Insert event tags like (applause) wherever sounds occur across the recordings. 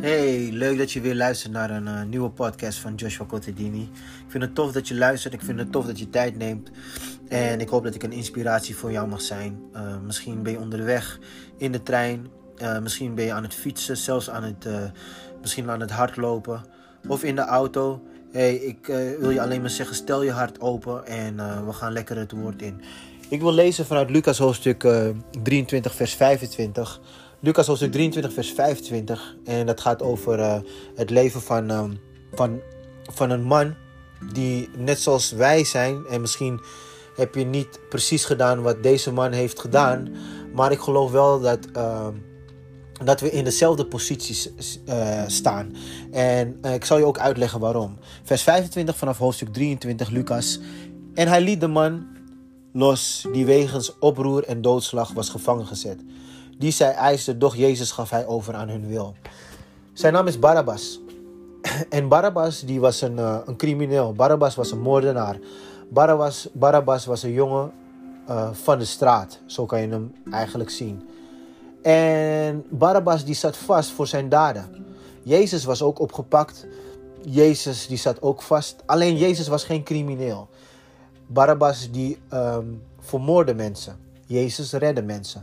Hey, leuk dat je weer luistert naar een uh, nieuwe podcast van Joshua Cottadini. Ik vind het tof dat je luistert, ik vind het tof dat je tijd neemt. En ik hoop dat ik een inspiratie voor jou mag zijn. Uh, misschien ben je onderweg in de trein, uh, misschien ben je aan het fietsen, zelfs aan het, misschien aan het hardlopen of in de auto. Hey, ik wil je alleen maar zeggen, stel je hart open en we gaan lekker het woord in. Ik wil lezen vanuit Lucas hoofdstuk 23, vers 25. Lucas hoofdstuk 23, vers 25. En dat gaat over uh, het leven van, uh, van, van een man die net zoals wij zijn. En misschien heb je niet precies gedaan wat deze man heeft gedaan. Maar ik geloof wel dat, uh, dat we in dezelfde positie staan. En ik zal je ook uitleggen waarom. Vers 25 vanaf hoofdstuk 23, Lucas. En hij liet de man los die wegens oproer en doodslag was gevangen gezet die zij eisten, doch Jezus gaf hij over aan hun wil. Zijn naam is Barabbas. (clears throat) En Barabbas die was een, uh, een crimineel. Barabbas was een moordenaar. Barabbas, Barabbas was een jongen uh, van de straat. Zo kan je hem eigenlijk zien. En Barabbas die zat vast voor zijn daden. Jezus was ook opgepakt. Jezus die zat ook vast. Alleen Jezus was geen crimineel. Barabbas die um, vermoorde mensen. Jezus redde mensen.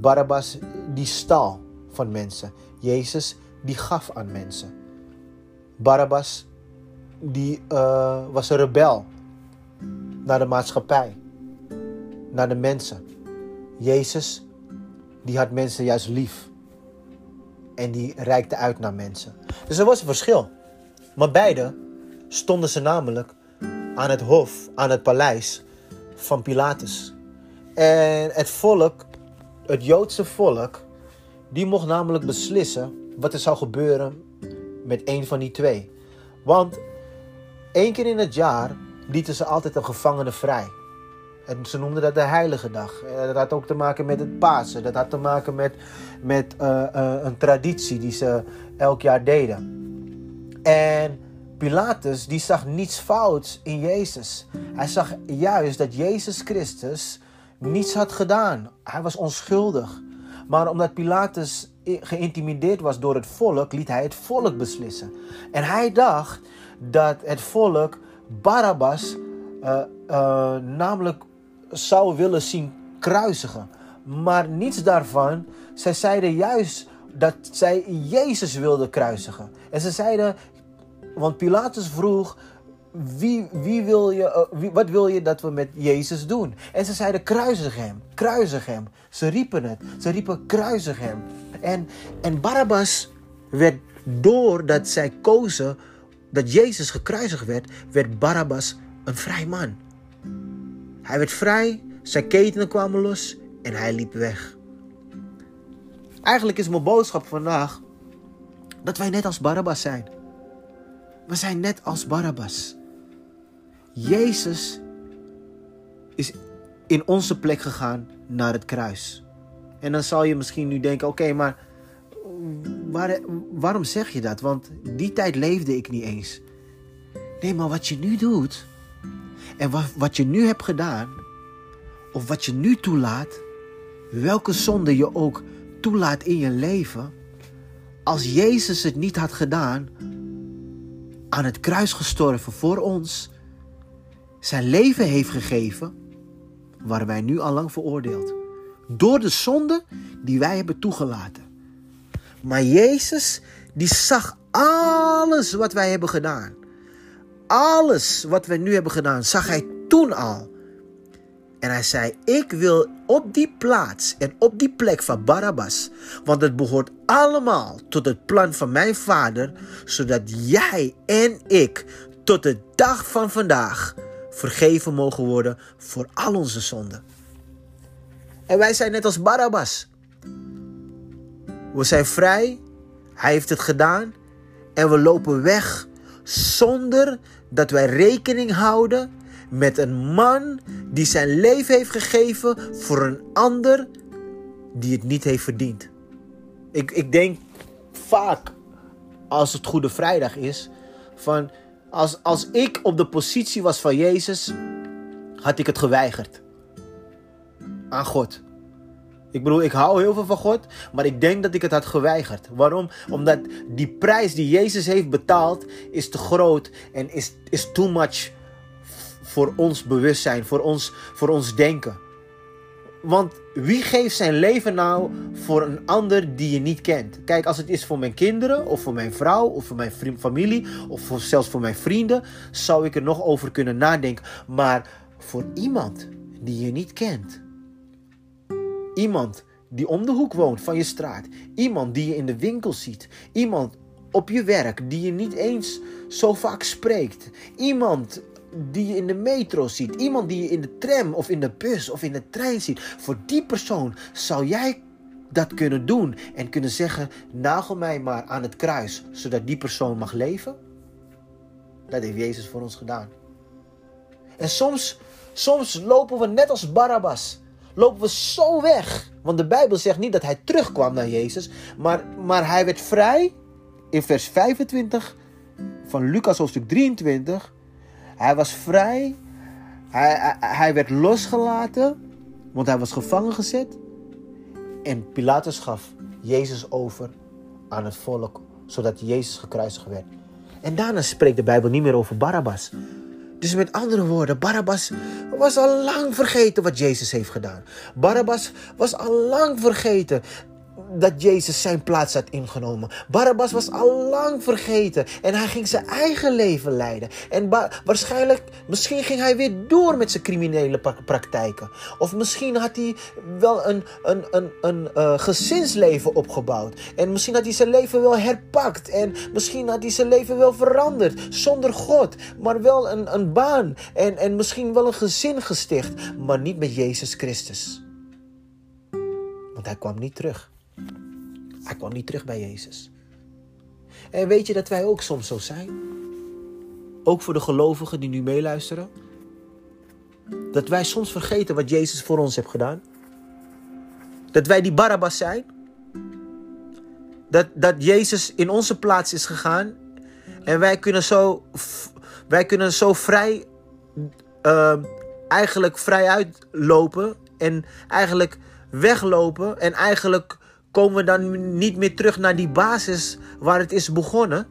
Barabbas die stal van mensen. Jezus die gaf aan mensen. Barabbas die uh, was een rebel naar de maatschappij, naar de mensen. Jezus die had mensen juist lief. En die reikte uit naar mensen. Dus er was een verschil. Maar beide stonden ze namelijk aan het hof, aan het paleis van Pilatus. En het volk het Joodse volk, die mocht namelijk beslissen wat er zou gebeuren met een van die twee. Want één keer in het jaar lieten ze altijd een gevangene vrij. En ze noemden dat de heilige dag. Dat had ook te maken met het Pasen. Dat had te maken met, met uh, uh, een traditie die ze elk jaar deden. En Pilatus die zag niets fouts in Jezus. Hij zag juist dat Jezus Christus niets had gedaan. Hij was onschuldig. Maar omdat Pilatus geïntimideerd was door het volk, liet hij het volk beslissen. En hij dacht dat het volk Barabbas uh, uh, namelijk zou willen zien kruisigen. Maar niets daarvan. Zij zeiden juist dat zij Jezus wilden kruisigen. En ze zeiden, want Pilatus vroeg wie, wie wil je, wie, wat wil je dat we met Jezus doen? En ze zeiden, kruisig hem, kruisig hem. Ze riepen het, ze riepen, kruisig hem. En, en Barabbas werd, doordat zij kozen dat Jezus gekruisigd werd, werd Barabbas een vrij man. Hij werd vrij, zijn ketenen kwamen los en hij liep weg. Eigenlijk is mijn boodschap vandaag dat wij net als Barabbas zijn. We zijn net als Barabbas. Jezus is in onze plek gegaan naar het kruis. En dan zal je misschien nu denken: oké, maar waar, waarom zeg je dat? Want die tijd leefde ik niet eens. Nee, maar wat je nu doet en wat, wat je nu hebt gedaan, of wat je nu toelaat, welke zonde je ook toelaat in je leven, als Jezus het niet had gedaan, aan het kruis gestorven voor ons, zijn leven heeft gegeven, waren wij nu al lang veroordeeld. Door de zonde die wij hebben toegelaten. Maar Jezus, die zag alles wat wij hebben gedaan. Alles wat wij nu hebben gedaan, zag hij toen al. En hij zei: Ik wil op die plaats en op die plek van Barabbas, want het behoort allemaal tot het plan van mijn vader, zodat jij en ik tot de dag van vandaag vergeven mogen worden voor al onze zonden. En wij zijn net als Barabbas. We zijn vrij, hij heeft het gedaan en we lopen weg zonder dat wij rekening houden met een man die zijn leven heeft gegeven voor een ander die het niet heeft verdiend. Ik, ik denk vaak als het Goede Vrijdag is van als, als ik op de positie was van Jezus, had ik het geweigerd. Aan God. Ik bedoel, ik hou heel veel van God, maar ik denk dat ik het had geweigerd. Waarom? Omdat die prijs die Jezus heeft betaald is te groot en is, is too much voor ons bewustzijn, voor ons, voor ons denken. Want wie geeft zijn leven nou voor een ander die je niet kent? Kijk, als het is voor mijn kinderen, of voor mijn vrouw, of voor mijn familie, of zelfs voor mijn vrienden, zou ik er nog over kunnen nadenken. Maar voor iemand die je niet kent, iemand die om de hoek woont van je straat, iemand die je in de winkel ziet, iemand op je werk die je niet eens zo vaak spreekt, iemand die je in de metro ziet, iemand die je in de tram of in de bus of in de trein ziet, voor die persoon zou jij dat kunnen doen en kunnen zeggen: nagel mij maar aan het kruis, zodat die persoon mag leven? Dat heeft Jezus voor ons gedaan. En soms, soms lopen we net als Barabbas. Lopen we zo weg. Want de Bijbel zegt niet dat hij terugkwam naar Jezus. Maar, maar hij werd vrij. In vers 25 van Lucas hoofdstuk 23. Hij was vrij. Hij, hij, werd losgelaten, want hij was gevangen gezet. En Pilatus gaf Jezus over aan het volk, zodat Jezus gekruisigd werd. En daarna spreekt de Bijbel niet meer over Barabbas. Dus met andere woorden, Barabbas was al lang vergeten wat Jezus heeft gedaan. Barabbas was al lang vergeten dat Jezus zijn plaats had ingenomen. Barabbas was al lang vergeten en hij ging zijn eigen leven leiden. En waarschijnlijk, misschien ging hij weer door met zijn criminele praktijken. Of misschien had hij wel een, een, een, een uh, gezinsleven opgebouwd. En misschien had hij zijn leven wel herpakt. En misschien had hij zijn leven wel veranderd. Zonder God, maar wel een, een baan. En, en misschien wel een gezin gesticht. Maar niet met Jezus Christus. Want hij kwam niet terug. Hij kwam niet terug bij Jezus. En weet je dat wij ook soms zo zijn? Ook voor de gelovigen die nu meeluisteren. Dat wij soms vergeten wat Jezus voor ons heeft gedaan. Dat wij die Barabbas zijn. Dat, dat Jezus in onze plaats is gegaan. En wij kunnen zo, wij kunnen zo vrij, uh, eigenlijk vrij uitlopen. En eigenlijk weglopen. En eigenlijk komen we dan niet meer terug naar die basis waar het is begonnen?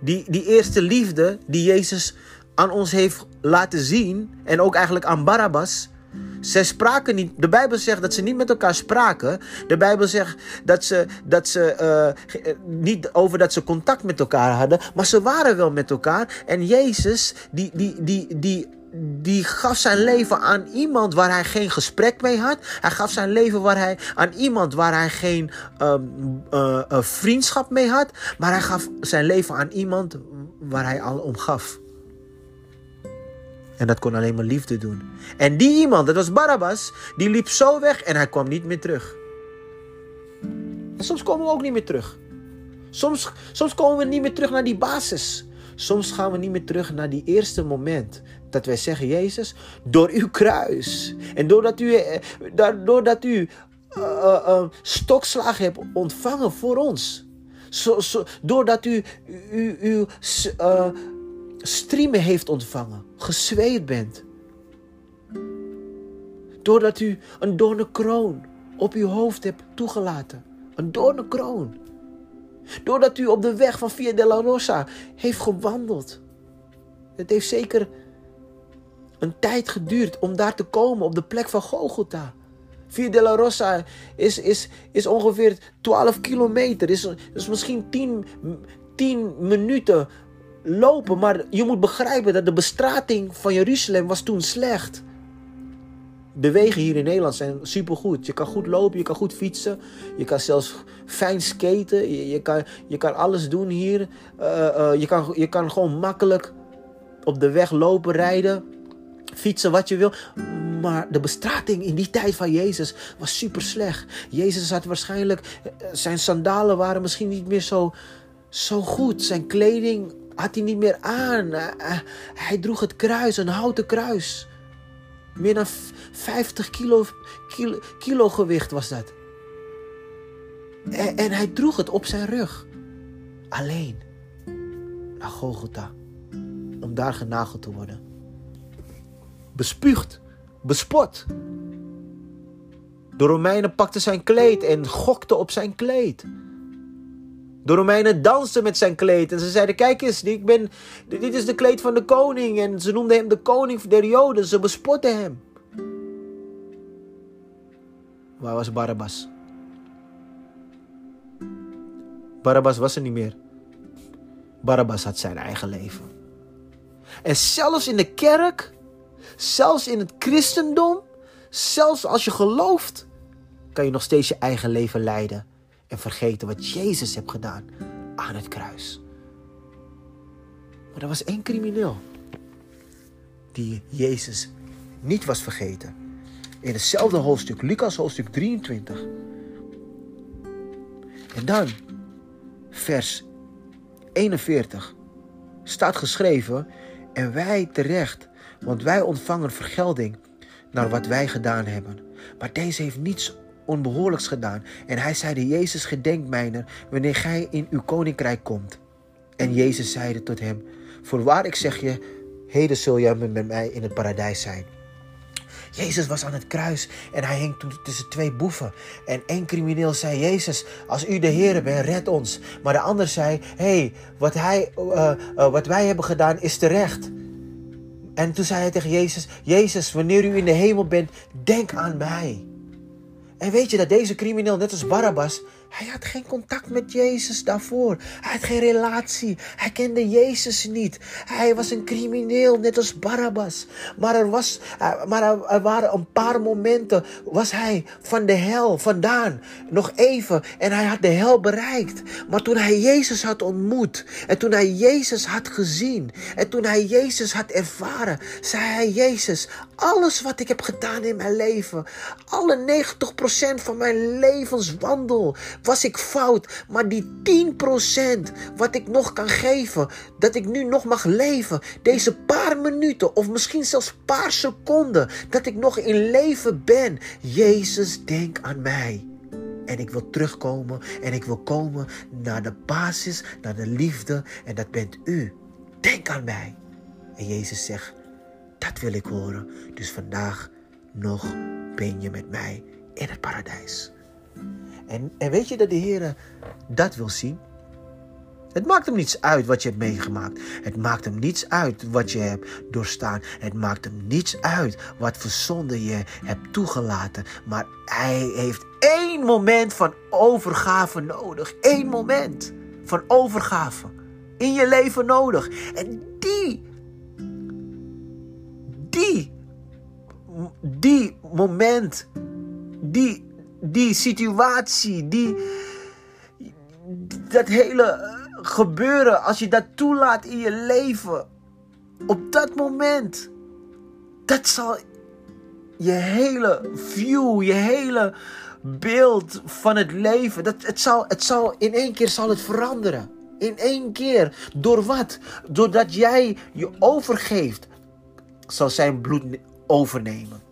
Die, die eerste liefde die Jezus aan ons heeft laten zien en ook eigenlijk aan Barabbas. Zij spraken niet. De Bijbel zegt dat ze niet met elkaar spraken. De Bijbel zegt dat ze, dat ze uh, niet over dat ze contact met elkaar hadden. Maar ze waren wel met elkaar. En Jezus, die, die, die, die die gaf zijn leven aan iemand waar hij geen gesprek mee had. Hij gaf zijn leven waar hij, aan iemand waar hij geen um, uh, vriendschap mee had. Maar hij gaf zijn leven aan iemand waar hij al om gaf. En dat kon alleen maar liefde doen. En die iemand, dat was Barabbas, die liep zo weg en hij kwam niet meer terug. En soms komen we ook niet meer terug. Soms, soms komen we niet meer terug naar die basis. Soms gaan we niet meer terug naar die eerste moment dat wij zeggen, Jezus, door uw kruis. En doordat u, eh, doordat u uh, uh, stokslag hebt ontvangen voor ons, zo, zo, doordat u uw uh, striemen heeft ontvangen, gezweet bent, doordat u een doornenkroon op uw hoofd hebt toegelaten, een doornenkroon. Doordat u op de weg van Via della Rosa heeft gewandeld. Het heeft zeker een tijd geduurd om daar te komen op de plek van Golgotha. Via della Rosa is, is, is ongeveer 12 kilometer. Is, is misschien 10, 10 minuten lopen. Maar je moet begrijpen dat de bestrating van Jeruzalem was toen slecht. De wegen hier in Nederland zijn supergoed. Je kan goed lopen, je kan goed fietsen. Je kan zelfs fijn skaten. Je, je kan, je kan alles doen hier. Uh, uh, je, kan, je kan gewoon makkelijk op de weg lopen, rijden. Fietsen, wat je wil. Maar de bestrating in die tijd van Jezus was super slecht. Jezus had waarschijnlijk... Eh, zijn sandalen waren misschien niet meer zo, zo goed. Zijn kleding had hij niet meer aan. Hij droeg het kruis, een houten kruis. Meer dan 50 kilo, kilo, gewicht was dat. En, en, hij droeg het op zijn rug. Alleen. Naar Golgotha. Om daar genageld te worden. Bespuugd. Bespot. De Romeinen pakten zijn kleed en gokten op zijn kleed. De Romeinen dansten met zijn kleed en ze zeiden: Kijk eens, ik ben, dit is de kleed van de koning. En ze noemden hem de koning der Joden. Ze bespotten hem. Waar was Barabbas? Barabbas was er niet meer. Barabbas had zijn eigen leven. En zelfs in de kerk, zelfs in het christendom, zelfs als je gelooft, kan je nog steeds je eigen leven leiden en vergeten wat Jezus heeft gedaan aan het kruis. Maar er was één crimineel die Jezus niet was vergeten. In hetzelfde hoofdstuk, Lucas hoofdstuk 23. En dan, vers 41, staat geschreven: En wij terecht, want wij ontvangen vergelding naar wat wij gedaan hebben. Maar deze heeft niets onbehoorlijks gedaan. En hij zeide, Jezus, gedenk mijner wanneer gij in uw koninkrijk komt. En Jezus zeide tot hem, voorwaar ik zeg je, heden zul jij met mij in het paradijs zijn. Jezus was aan het kruis en hij hing tussen twee boeven. En één crimineel zei: Jezus, als u de Heer bent, red ons. Maar de ander zei: Hé, wat, uh, uh, wat wij hebben gedaan is terecht. En toen zei hij tegen Jezus: Jezus, wanneer u in de hemel bent, denk aan mij. En weet je dat deze crimineel, net als Barabbas, hij had geen contact met Jezus daarvoor. Hij had geen relatie. Hij kende Jezus niet. Hij was een crimineel, net als Barabbas. Maar er, was, eh, maar er waren een paar momenten, was hij van de hel vandaan. Nog even. En hij had de hel bereikt. Maar toen hij Jezus had ontmoet. En toen hij Jezus had gezien. En toen hij Jezus had ervaren. Zei hij, Jezus, alles wat ik heb gedaan in mijn leven. Alle 90% van mijn levenswandel was ik fout, maar die 10% wat ik nog kan geven, dat ik nu nog mag leven, deze paar minuten of misschien zelfs paar seconden dat ik nog in leven ben, Jezus, denk aan mij. En ik wil terugkomen en ik wil komen naar de basis, naar de liefde en dat bent u. Denk aan mij. En Jezus zegt, dat wil ik horen. Dus vandaag nog ben je met mij in het paradijs. En, en weet je dat de Heer dat wil zien? Het maakt hem niets uit wat je hebt meegemaakt. Het maakt hem niets uit wat je hebt doorstaan. Het maakt hem niets uit wat voor zonde je hebt toegelaten. Maar hij heeft één moment van overgave nodig. Eén moment van overgave in je leven nodig. En die, die, die moment, die die situatie, die, dat hele gebeuren, als je dat toelaat in je leven, op dat moment, dat zal je hele view, je hele beeld van het leven, dat, het, zal, het zal in één keer zal het veranderen. In één keer. Door wat? Doordat jij je overgeeft, zal zijn bloed overnemen.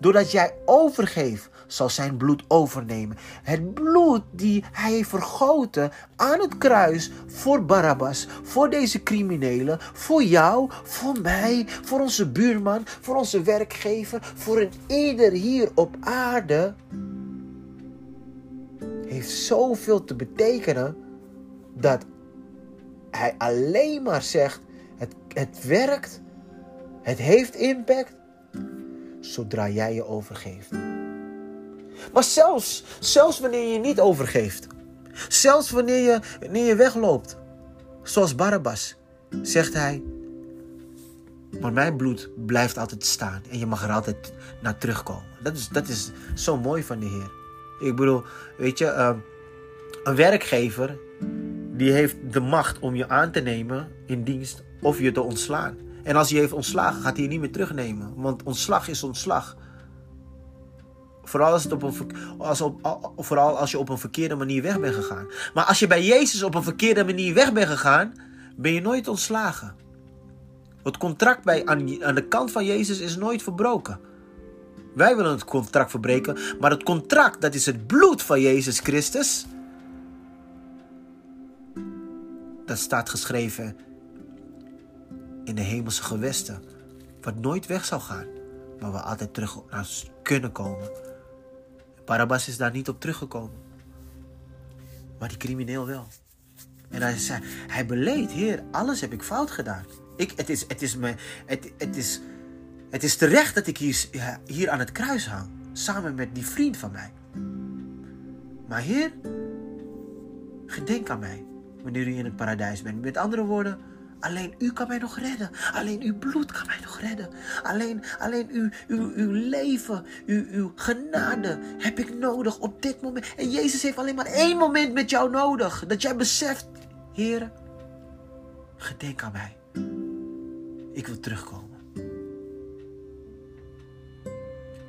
Doordat jij overgeeft, zal zijn bloed overnemen. Het bloed die hij heeft vergoten aan het kruis voor Barabbas, voor deze criminelen, voor jou, voor mij, voor onze buurman, voor onze werkgever, voor een ieder hier op aarde, heeft zoveel te betekenen dat hij alleen maar zegt: het, het werkt, het heeft impact, zodra jij je overgeeft. Maar zelfs, zelfs wanneer je niet overgeeft, zelfs wanneer je, wanneer je wegloopt, zoals Barabbas, zegt hij: Maar mijn bloed blijft altijd staan en je mag er altijd naar terugkomen. Dat is, dat is zo mooi van de Heer. Ik bedoel, weet je, uh, een werkgever die heeft de macht om je aan te nemen in dienst of je te ontslaan. En als hij heeft ontslagen, gaat hij je niet meer terugnemen. Want ontslag is ontslag. Vooral als, het op een, als, op, vooral als je op een verkeerde manier weg bent gegaan. Maar als je bij Jezus op een verkeerde manier weg bent gegaan, ben je nooit ontslagen. Het contract bij, aan, aan de kant van Jezus is nooit verbroken. Wij willen het contract verbreken, maar het contract, dat is het bloed van Jezus Christus. Dat staat geschreven in de hemelse gewesten, wat nooit weg zal gaan, maar we altijd terug kunnen komen Barabbas is daar niet op teruggekomen. Maar die crimineel wel. En hij zei, hij beleed, heer, alles heb ik fout gedaan. Ik, het, is, het, is me, het, het, is, het is terecht dat ik hier, hier aan het kruis hang. Samen met die vriend van mij. Maar heer, gedenk aan mij wanneer u in het paradijs bent. Met andere woorden, alleen u kan mij nog redden. Alleen uw bloed kan mij nog redden. Alleen, alleen uw, uw, uw leven, uw, uw genade heb ik nodig op dit moment. En Jezus heeft alleen maar één moment met jou nodig. Dat jij beseft, Heer, gedenk aan mij. Ik wil terugkomen.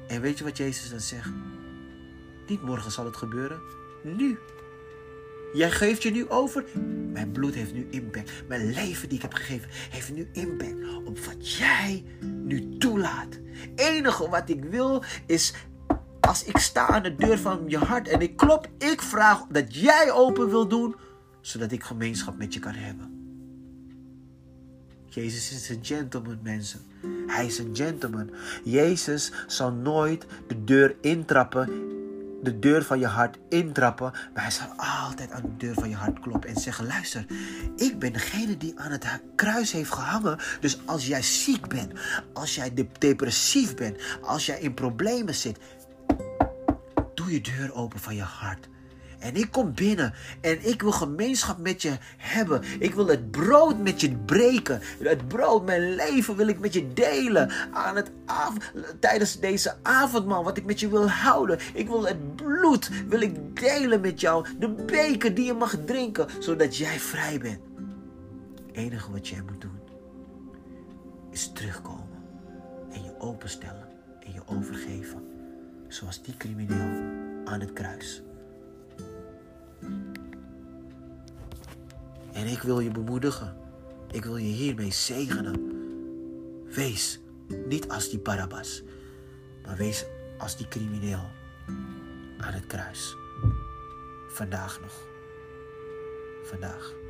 En weet je wat Jezus dan zegt? Niet morgen zal het gebeuren, nu. Jij geeft je nu over. Mijn bloed heeft nu impact. Mijn leven die ik heb gegeven heeft nu impact op wat jij nu toelaat. Enige wat ik wil is als ik sta aan de deur van je hart en ik klop, ik vraag dat jij open wil doen, zodat ik gemeenschap met je kan hebben. Jezus is een gentleman, mensen. Hij is een gentleman. Jezus zal nooit de deur intrappen, de deur van je hart intrappen, maar hij zal altijd aan de deur van je hart kloppen en zeggen: Luister, ik ben degene die aan het kruis heeft gehangen. Dus als jij ziek bent, als jij depressief bent, als jij in problemen zit, doe je deur open van je hart. En ik kom binnen en ik wil gemeenschap met je hebben. Ik wil het brood met je breken. Het brood, mijn leven wil ik met je delen. Aan het av tijdens deze avondmaal, wat ik met je wil houden. Ik wil het bloed, wil ik delen met jou. De beker die je mag drinken, zodat jij vrij bent. Het enige wat jij moet doen, is terugkomen. En je openstellen en je overgeven. Zoals die crimineel aan het kruis. En ik wil je bemoedigen. Ik wil je hiermee zegenen. Wees niet als die Barabbas, maar wees als die crimineel aan het kruis. Vandaag nog. Vandaag.